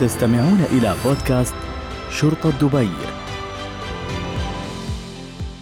تستمعون إلى بودكاست شرطة دبي.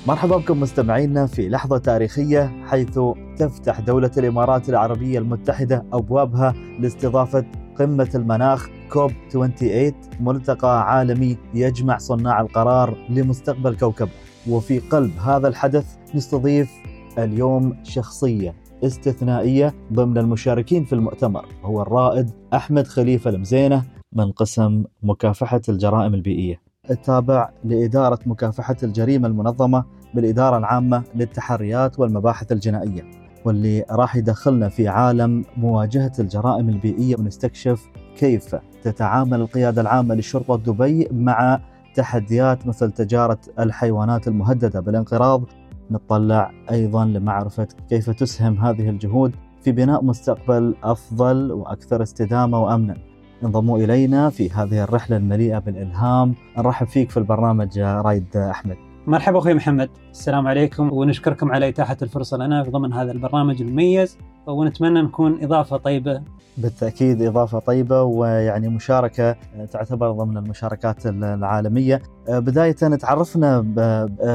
مرحبا بكم مستمعينا في لحظة تاريخية حيث تفتح دولة الإمارات العربية المتحدة أبوابها لاستضافة قمة المناخ كوب 28 ملتقى عالمي يجمع صناع القرار لمستقبل كوكب. وفي قلب هذا الحدث نستضيف اليوم شخصية استثنائية ضمن المشاركين في المؤتمر هو الرائد أحمد خليفة المزينة من قسم مكافحة الجرائم البيئية. التابع لإدارة مكافحة الجريمة المنظمة بالإدارة العامة للتحريات والمباحث الجنائية واللي راح يدخلنا في عالم مواجهة الجرائم البيئية ونستكشف كيف تتعامل القيادة العامة لشرطة دبي مع تحديات مثل تجارة الحيوانات المهددة. بالانقراض نتطلع أيضا لمعرفة كيف تسهم هذه الجهود في بناء مستقبل أفضل وأكثر استدامة وأمنا. انضموا إلينا في هذه الرحلة المليئة بالإلهام. نرحب فيك في البرنامج رايد أحمد. مرحبا أخوي محمد. السلام عليكم. ونشكركم على إتاحة الفرصة لنا في ضمن هذا البرنامج المميز. ونتمنى نكون إضافة طيبة. بالتأكيد إضافة طيبة ويعني مشاركة تعتبر ضمن المشاركات العالمية. بداية تعرفنا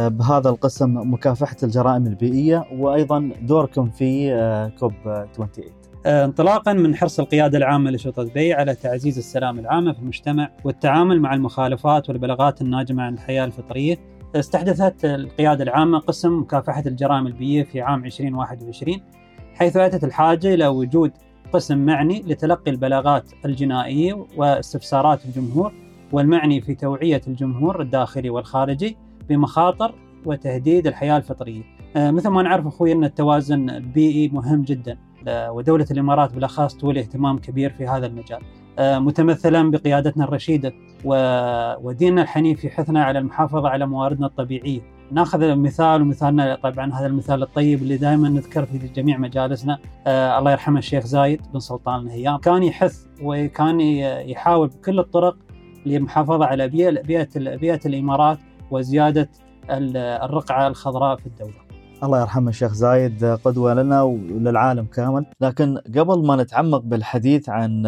بهذا القسم مكافحة الجرائم البيئية وأيضا دوركم في كوب 28 انطلاقا من حرص القيادة العامة لشرطة دبي على تعزيز السلام العامة في المجتمع والتعامل مع المخالفات والبلاغات الناجمة عن الحياة الفطرية. استحدثت القيادة العامة قسم مكافحة الجرائم البيئية في عام 2021 حيث أتت الحاجة إلى وجود قسم معني لتلقي البلاغات الجنائية واستفسارات الجمهور والمعني في توعية الجمهور الداخلي والخارجي بمخاطر وتهديد الحياة الفطرية. مثل ما نعرف أخوي أن التوازن البيئي مهم جدا. ودولة الإمارات بالأخص تولي اهتمام كبير في هذا المجال. متمثلا بقيادتنا الرشيدة وديننا الحنيف في حثنا على المحافظة على مواردنا الطبيعية. ناخذ مثال ومثالنا طبعا هذا المثال الطيب اللي دائما نذكر في جميع مجالسنا. آه الله يرحمه الشيخ زايد بن سلطان الهيام. كان يحث وكان يحاول بكل الطرق للمحافظة على بيئة, بيئة الإمارات وزيادة الرقعة الخضراء في الدولة. الله يرحمه الشيخ زايد قدوة لنا وللعالم كامل. لكن قبل ما نتعمق بالحديث عن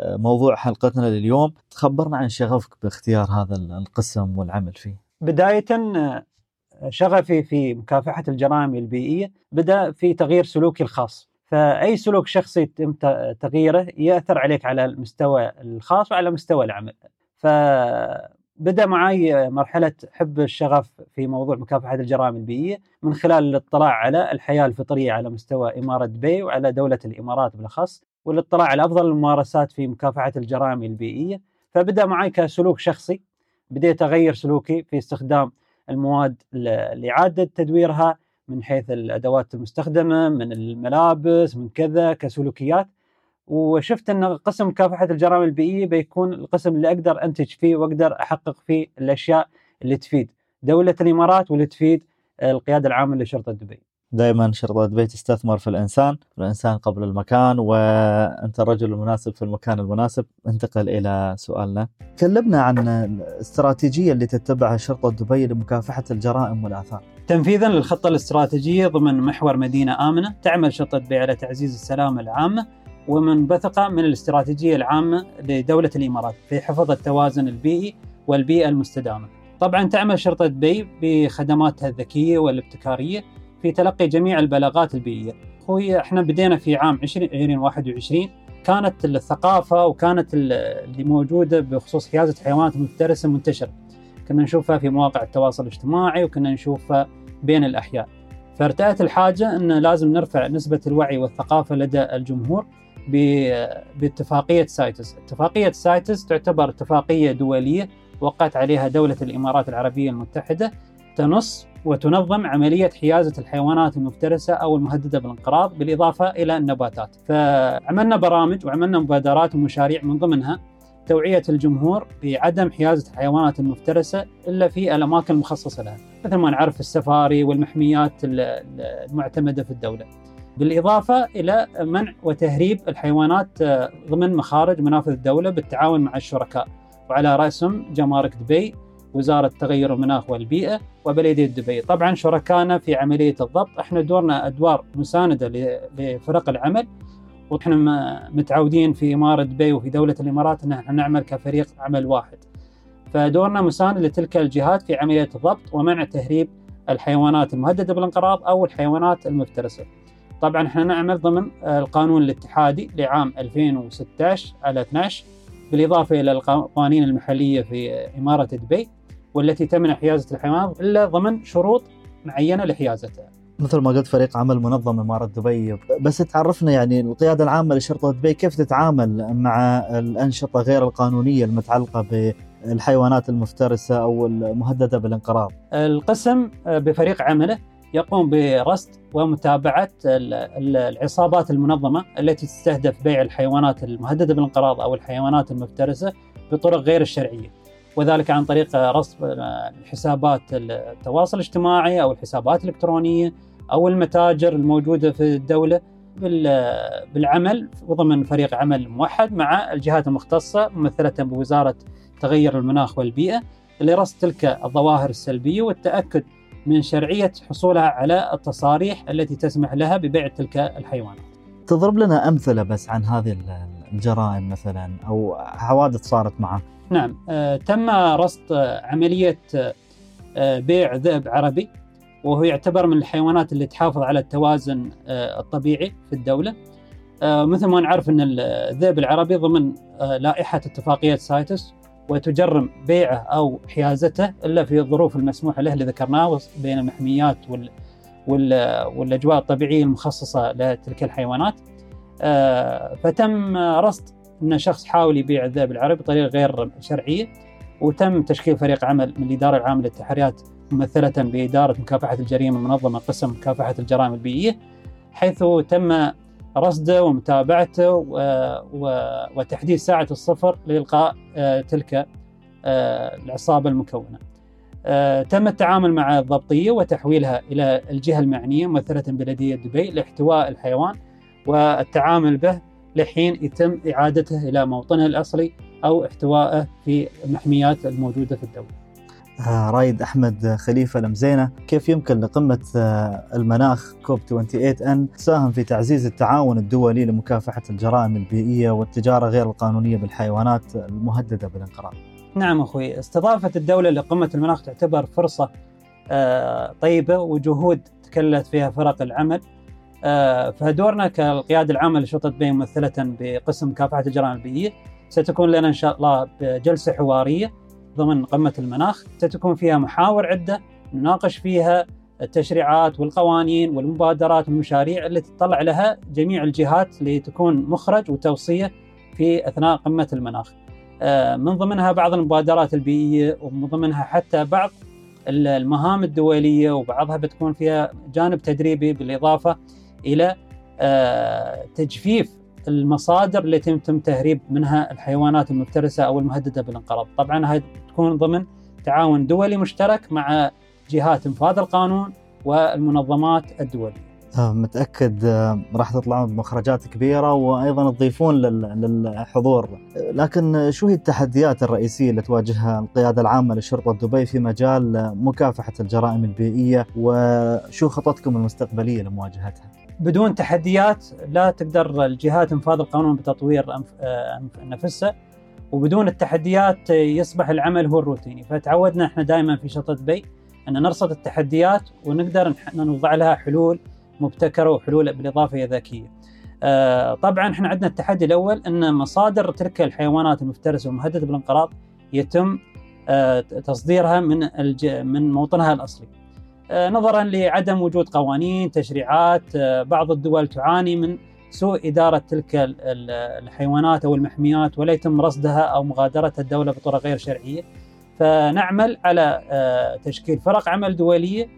موضوع حلقتنا لليوم تخبرنا عن شغفك باختيار هذا القسم والعمل فيه. بداية شغفي في مكافحة الجرائم البيئية بدأ في تغيير سلوكي الخاص. فأي سلوك شخصي يتم تغييره يأثر عليك على المستوى الخاص وعلى مستوى العمل. ف بدأ معي مرحلة حب الشغف في موضوع مكافحة الجرائم البيئية من خلال الاطلاع على الحياة الفطرية على مستوى إمارة دبي وعلى دولة الإمارات بالأخص والاطلاع على أفضل الممارسات في مكافحة الجرائم البيئية. فبدأ معي كسلوك شخصي بديت أغير سلوكي في استخدام المواد لإعادة تدويرها من حيث الأدوات المستخدمة من الملابس من كذا كسلوكيات. وشفت إن قسم مكافحه الجرائم البيئية بيكون القسم اللي أقدر أنتج فيه وأقدر أحقق فيه الأشياء اللي تفيد دولة الإمارات واللي تفيد القيادة العامة لشرطة دبي. دائما شرطة دبي تستثمر في الإنسان، الإنسان قبل المكان وأنت الرجل المناسب في المكان المناسب، انتقل إلى سؤالنا. كلمنا عن الاستراتيجية اللي تتبعها شرطة دبي لمكافحة الجرائم والآثار. تنفيذا للخطة الاستراتيجية ضمن محور مدينة آمنة، تعمل شرطة دبي على تعزيز السلامه العامه ومنبثقة من الاستراتيجية العامة لدولة الإمارات في حفظ التوازن البيئي والبيئة المستدامة. طبعا تعمل شرطة دبي بخدماتها الذكية والابتكارية في تلقي جميع البلاغات البيئية. أخوي إحنا بدينا في عام 2021 كانت الثقافة وكانت اللي موجودة بخصوص حيازة الحيوانات المفترسة منتشرة. كنا نشوفها في مواقع التواصل الاجتماعي وكنا نشوفها بين الأحياء. فارتأت الحاجة أن لازم نرفع نسبة الوعي والثقافة لدى الجمهور. باتفاقية CITES اتفاقية CITES تعتبر اتفاقية دولية وقعت عليها دولة الإمارات العربية المتحدة تنص وتنظم عملية حيازة الحيوانات المفترسة أو المهددة بالانقراض بالإضافة إلى النباتات. فعملنا برامج وعملنا مبادرات ومشاريع من ضمنها توعية الجمهور بعدم حيازة الحيوانات المفترسة إلا في الأماكن المخصصة لها مثل ما نعرف السفاري والمحميات المعتمدة في الدولة. بالإضافة إلى منع وتهريب الحيوانات ضمن مخارج منافذ الدولة بالتعاون مع الشركاء. وعلى رأسهم جمارك دبي وزارة تغير المناخ والبيئة وبلدية دبي. طبعا شركائنا في عملية الضبط. إحنا دورنا أدوار مساندة لفرق العمل ونحن متعودين في إمارة دبي وفي دولة الإمارات أن نعمل كفريق عمل واحد. فدورنا مساند لتلك الجهات في عملية الضبط ومنع تهريب الحيوانات المهددة بالانقراض أو الحيوانات المفترسة. طبعا إحنا نعمل ضمن القانون الاتحادي لعام 2016 على 12 بالإضافة إلى القوانين المحلية في إمارة دبي والتي تمنع حيازة الحيوانات إلا ضمن شروط معينة لحيازتها مثل ما قلت فريق عمل منظم إمارة دبي. بس تعرفنا يعني القيادة العامة لشرطة دبي كيف تتعامل مع الأنشطة غير القانونية المتعلقة بالحيوانات المفترسة أو المهددة بالانقراض؟ القسم بفريق عمله يقوم برصد ومتابعة العصابات المنظمة التي تستهدف بيع الحيوانات المهددة بالانقراض أو الحيوانات المفترسة بطرق غير الشرعية. وذلك عن طريق رصد حسابات التواصل الاجتماعي أو الحسابات الإلكترونية أو المتاجر الموجودة في الدولة بالعمل ضمن فريق عمل موحد مع الجهات المختصة ممثلة بوزارة تغير المناخ والبيئة لرصد تلك الظواهر السلبية والتأكد من شرعية حصولها على التصاريح التي تسمح لها ببيع تلك الحيوانات. تضرب لنا أمثلة بس عن هذه الجرائم مثلا أو حوادث صارت معه نعم آه تم رصد عملية آه بيع ذئب عربي وهو يعتبر من الحيوانات اللي تحافظ على التوازن آه الطبيعي في الدولة. مثل ما نعرف أن الذئب العربي ضمن لائحة اتفاقية سايتس وتجرم بيعه أو حيازته إلا في الظروف المسموحة له اللي ذكرناه بين المحميات وال والأجواء الطبيعية المخصصة لتلك الحيوانات. فتم رصد أن شخص حاول يبيع الذئب العربي بطريقة غير شرعية وتم تشكيل فريق عمل من الإدارة العامة للتحريات ممثلة بإدارة مكافحة الجريمة المنظمة قسم مكافحة الجرائم البيئية حيث تم رصده ومتابعته وتحديد ساعة الصفر لإلقاء تلك العصابة المكونة. تم التعامل مع الضبطية وتحويلها إلى الجهة المعنية ممثلة بلدية دبي لاحتواء الحيوان والتعامل به لحين يتم إعادته إلى موطنه الأصلي أو احتوائه في المحميات الموجودة في الدولة. رايد أحمد خليفة المزينه كيف يمكن لقمة المناخ كوب 28 إن تساهم في تعزيز التعاون الدولي لمكافحة الجرائم البيئية والتجارة غير القانونية بالحيوانات المهددة بالانقراض؟ نعم أخوي استضافه الدولة لقمة المناخ تعتبر فرصة طيبة وجهود تكلت فيها فرق العمل فدورنا كالقيادة العامة لشرطة بي ممثلة بقسم مكافحة الجرائم البيئية ستكون لنا إن شاء الله جلسه حوارية ضمن قمة المناخ ستكون فيها محاور عدة نناقش فيها التشريعات والقوانين والمبادرات والمشاريع التي تطلع لها جميع الجهات لتكون مخرج وتوصية في أثناء قمة المناخ. من ضمنها بعض المبادرات البيئية ومن ضمنها حتى بعض المهام الدولية وبعضها بتكون فيها جانب تدريبي بالإضافة إلى تجفيف المصادر التي يتم تهريب منها الحيوانات المفترسة أو المهددة بالانقراض، طبعا هذه تكون ضمن تعاون دولي مشترك مع جهات انفاذ القانون والمنظمات الدولية. متأكد راح تطلعون بمخرجات كبيرة وأيضا تضيفون للحضور، لكن شو هي التحديات الرئيسية اللي تواجهها القيادة العامة لشرطة دبي في مجال مكافحة الجرائم البيئية وشو خططكم المستقبلية لمواجهتها؟ بدون تحديات لا تقدر الجهات انفاذ القانون بتطوير نفسها وبدون التحديات يصبح العمل هو الروتيني فتعودنا إحنا دائما في شطة بي أن نرصد التحديات ونقدر نوضع لها حلول مبتكرة وحلول بالإضافة ذكية. طبعا إحنا عندنا التحدي الأول أن مصادر تلك الحيوانات المفترسة والمهدده بالانقراض يتم تصديرها من من موطنها الأصلي. نظرا لعدم وجود قوانين تشريعات بعض الدول تعاني من سوء إدارة تلك الحيوانات أو المحميات ولا يتم رصدها أو مغادرة الدولة بطرق غير شرعية. فنعمل على تشكيل فرق عمل دولية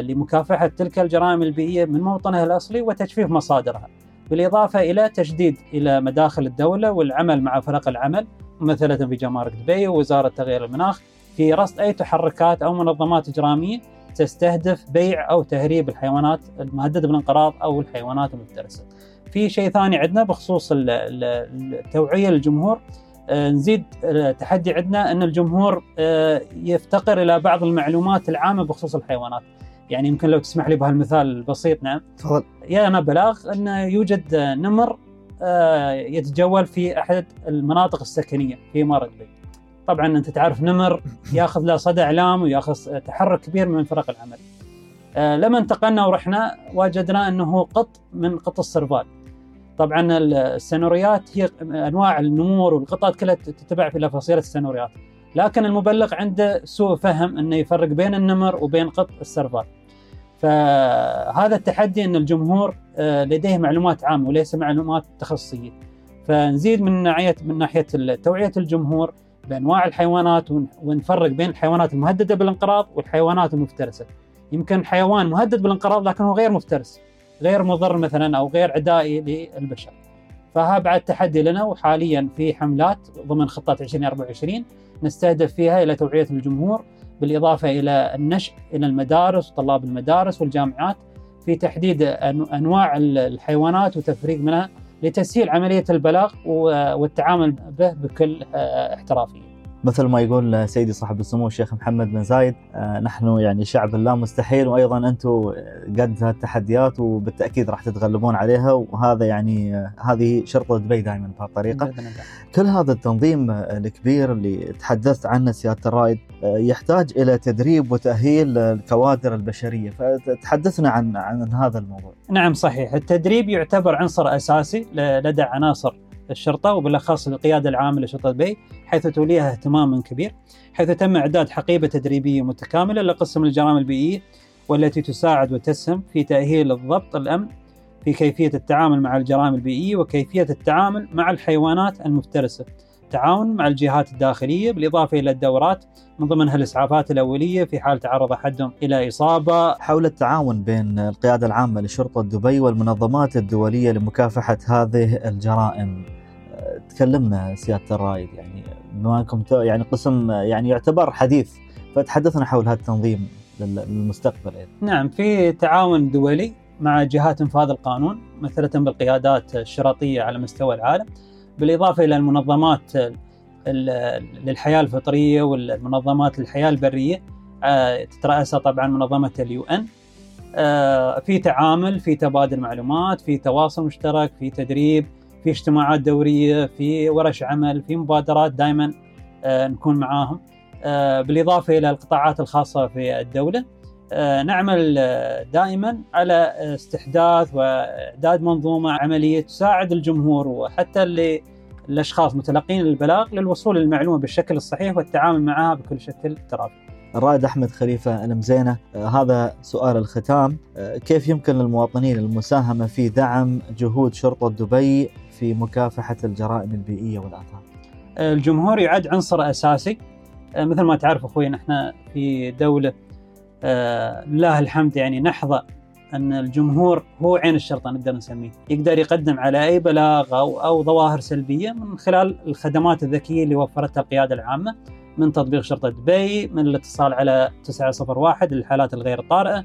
لمكافحة تلك الجرائم البيئية من موطنها الأصلي وتجفيف مصادرها بالإضافة إلى تجديد إلى مداخل الدولة والعمل مع فرق العمل ممثلة بجمارك دبي ووزارة تغيير المناخ في رصد أي تحركات أو منظمات إجرامية. تستهدف بيع أو تهريب الحيوانات المهددة بالانقراض أو الحيوانات المفترسة. في شيء ثاني عندنا بخصوص التوعيه للجمهور نزيد تحدي عندنا أن الجمهور يفتقر إلى بعض المعلومات العامة بخصوص الحيوانات. يعني يمكن لو تسمح لي بهالمثال البسيط نعم. تفضل. يا أنا بلاغ أن يوجد نمر آه، يتجول في أحد المناطق السكنية في اماره دبي. طبعا أنت تعرف نمر ياخذ له صدى إعلام وياخذ تحرك كبير من فرق العمل. آه، لما انتقلنا ورحنا وجدنا أنه قط من قط السرفال. طبعا السنوريات هي أنواع النمور والقطط كلها تتبع في فصيله السنوريات. لكن المبلغ عنده سوء فهم إنه يفرق بين النمر وبين قط السرفال. فهذا التحدي إن الجمهور آه، لديه معلومات عامة وليس معلومات تخصصية. فنزيد من ناحيه من ناحية توعية الجمهور بأنواع الحيوانات ونفرق بين الحيوانات المهددة بالانقراض والحيوانات المفترسة. يمكن حيوان مهدد بالانقراض لكن هو غير مفترس، غير مضر مثلا أو غير عدائي للبشر. فها بعد تحدي لنا وحاليا في حملات ضمن خطة 2024 نستهدف فيها إلى توعية الجمهور بالإضافة إلى النشء إلى المدارس وطلاب المدارس والجامعات في تحديد أنواع الحيوانات وتفريق منها لتسهيل عملية البلاغ والتعامل به بكل آه، احترافية. مثل ما يقول سيدي صاحب السمو الشيخ محمد بن زايد آه، نحن يعني شعب لا مستحيل وأيضا أنتم قد هالتحديات وبالتأكيد راح تتغلبون عليها وهذا يعني آه، هذه شرطة دبي دائما بهالطريقه. كل هذا التنظيم الكبير اللي تحدثت عنه سيادة الرائد آه، يحتاج إلى تدريب وتأهيل الكوادر البشرية، فتحدثنا عن عن هذا الموضوع. نعم صحيح، التدريب يعتبر عنصر أساسي لدى عناصر الشرطة وبالأخص القيادة العامة لشرطة بي حيث توليها اهتمام كبير حيث تم إعداد حقيبة تدريبية متكاملة لقسم الجرائم البيئية والتي تساعد وتسهم في تأهيل الضبط الأمن في كيفية التعامل مع الجرائم البيئية وكيفية التعامل مع الحيوانات المفترسة. تعاون مع الجهات الداخلية بالإضافة إلى الدورات من ضمنها الإسعافات الأولية في حال تعرض أحدهم إلى إصابة. حول التعاون بين القيادة العامة لشرطة دبي والمنظمات الدولية لمكافحة هذه الجرائم. تكلمنا سيادة الرائد يعني بما أنكم يعني قسم يعني يعتبر حديث فتحدثنا حول هذا التنظيم للمستقبل. يعني. نعم في تعاون دولي مع جهات انفاذ القانون مثلا بالقيادات الشرطيه على مستوى العالم بالإضافة إلى المنظمات للحياة الفطرية والمنظمات للحياة البرية. آه، تترأسها طبعا منظمة اليو إن. آه، في تعامل في تبادل معلومات في تواصل مشترك في تدريب. في اجتماعات دورية في ورش عمل في مبادرات دائما آه، نكون معاهم آه، بالإضافة إلى القطاعات الخاصة في الدولة آه، نعمل دائما على استحداث وإعداد منظومة عملية تساعد الجمهور وحتى اللي الاشخاص متلقين البلاغ للوصول للمعلومه بالشكل الصحيح والتعامل معها بكل شكل ترافي. الرائد أحمد خليفة المزينه هذا سؤال الختام. كيف يمكن للمواطنين المساهمة في دعم جهود شرطة دبي في مكافحة الجرائم البيئية والآثار؟ الجمهور يعد عنصر أساسي. آه، مثل ما تعرف أخوي نحن في دولة آه، لله الحمد يعني نحظى أن الجمهور هو عين الشرطة نقدر نسميه. يقدر يقدم على أي بلاغ أو, أو ظواهر سلبية من خلال الخدمات الذكية اللي وفرتها القيادة العامة. من تطبيق شرطة دبي من الاتصال على 901 للحالات الغير طارئة.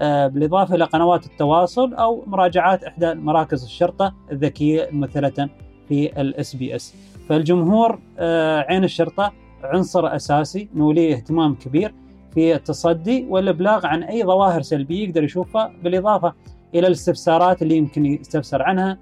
آه، بالإضافة إلى قنوات التواصل أو مراجعات إحدى مراكز الشرطة الذكية ممثلة في ال SPS. فالجمهور آه، عين الشرطة عنصر أساسي نوليه اهتمام كبير في التصدي والإبلاغ عن أي ظواهر سلبية يقدر يشوفها بالإضافة إلى الاستفسارات اللي يمكن يستفسر عنها.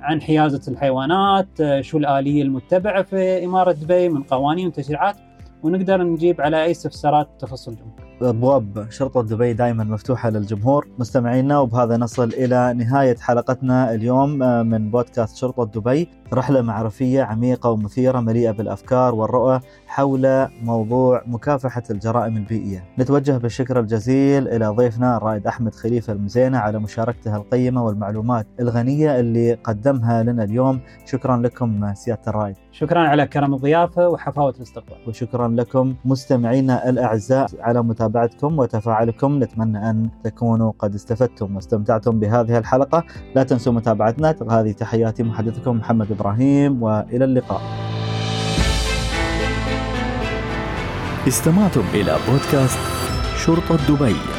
عن حيازة الحيوانات آه، شو الآلية المتبعة في إمارة دبي من قوانين وتشريعات. ونقدر نجيب على أي استفسارات تخص الجمهور أبواب شرطة دبي دائما مفتوحة للجمهور مستمعينا وبهذا نصل إلى نهاية حلقتنا اليوم آه، من بودكاست شرطة دبي رحلة معرفية عميقة ومثيرة مليئة بالأفكار والرؤى حول موضوع مكافحة الجرائم البيئية. نتوجه بالشكر الجزيل إلى ضيفنا الرائد أحمد خليفة المزينة على مشاركته القيمة والمعلومات الغنية اللي قدمها لنا اليوم، شكرا لكم سيادة الرائد. شكرا على كرم الضيافة وحفاوة الاستقبال. وشكرا لكم مستمعينا الأعزاء على متابعتكم وتفاعلكم. نتمنى أن تكونوا قد استفدتم واستمتعتم بهذه الحلقة. لا تنسوا متابعتنا. هذه تحياتي محدثكم محمد إبراهيم وإلى اللقاء. استمعتم إلى بودكاست شرطة دبي.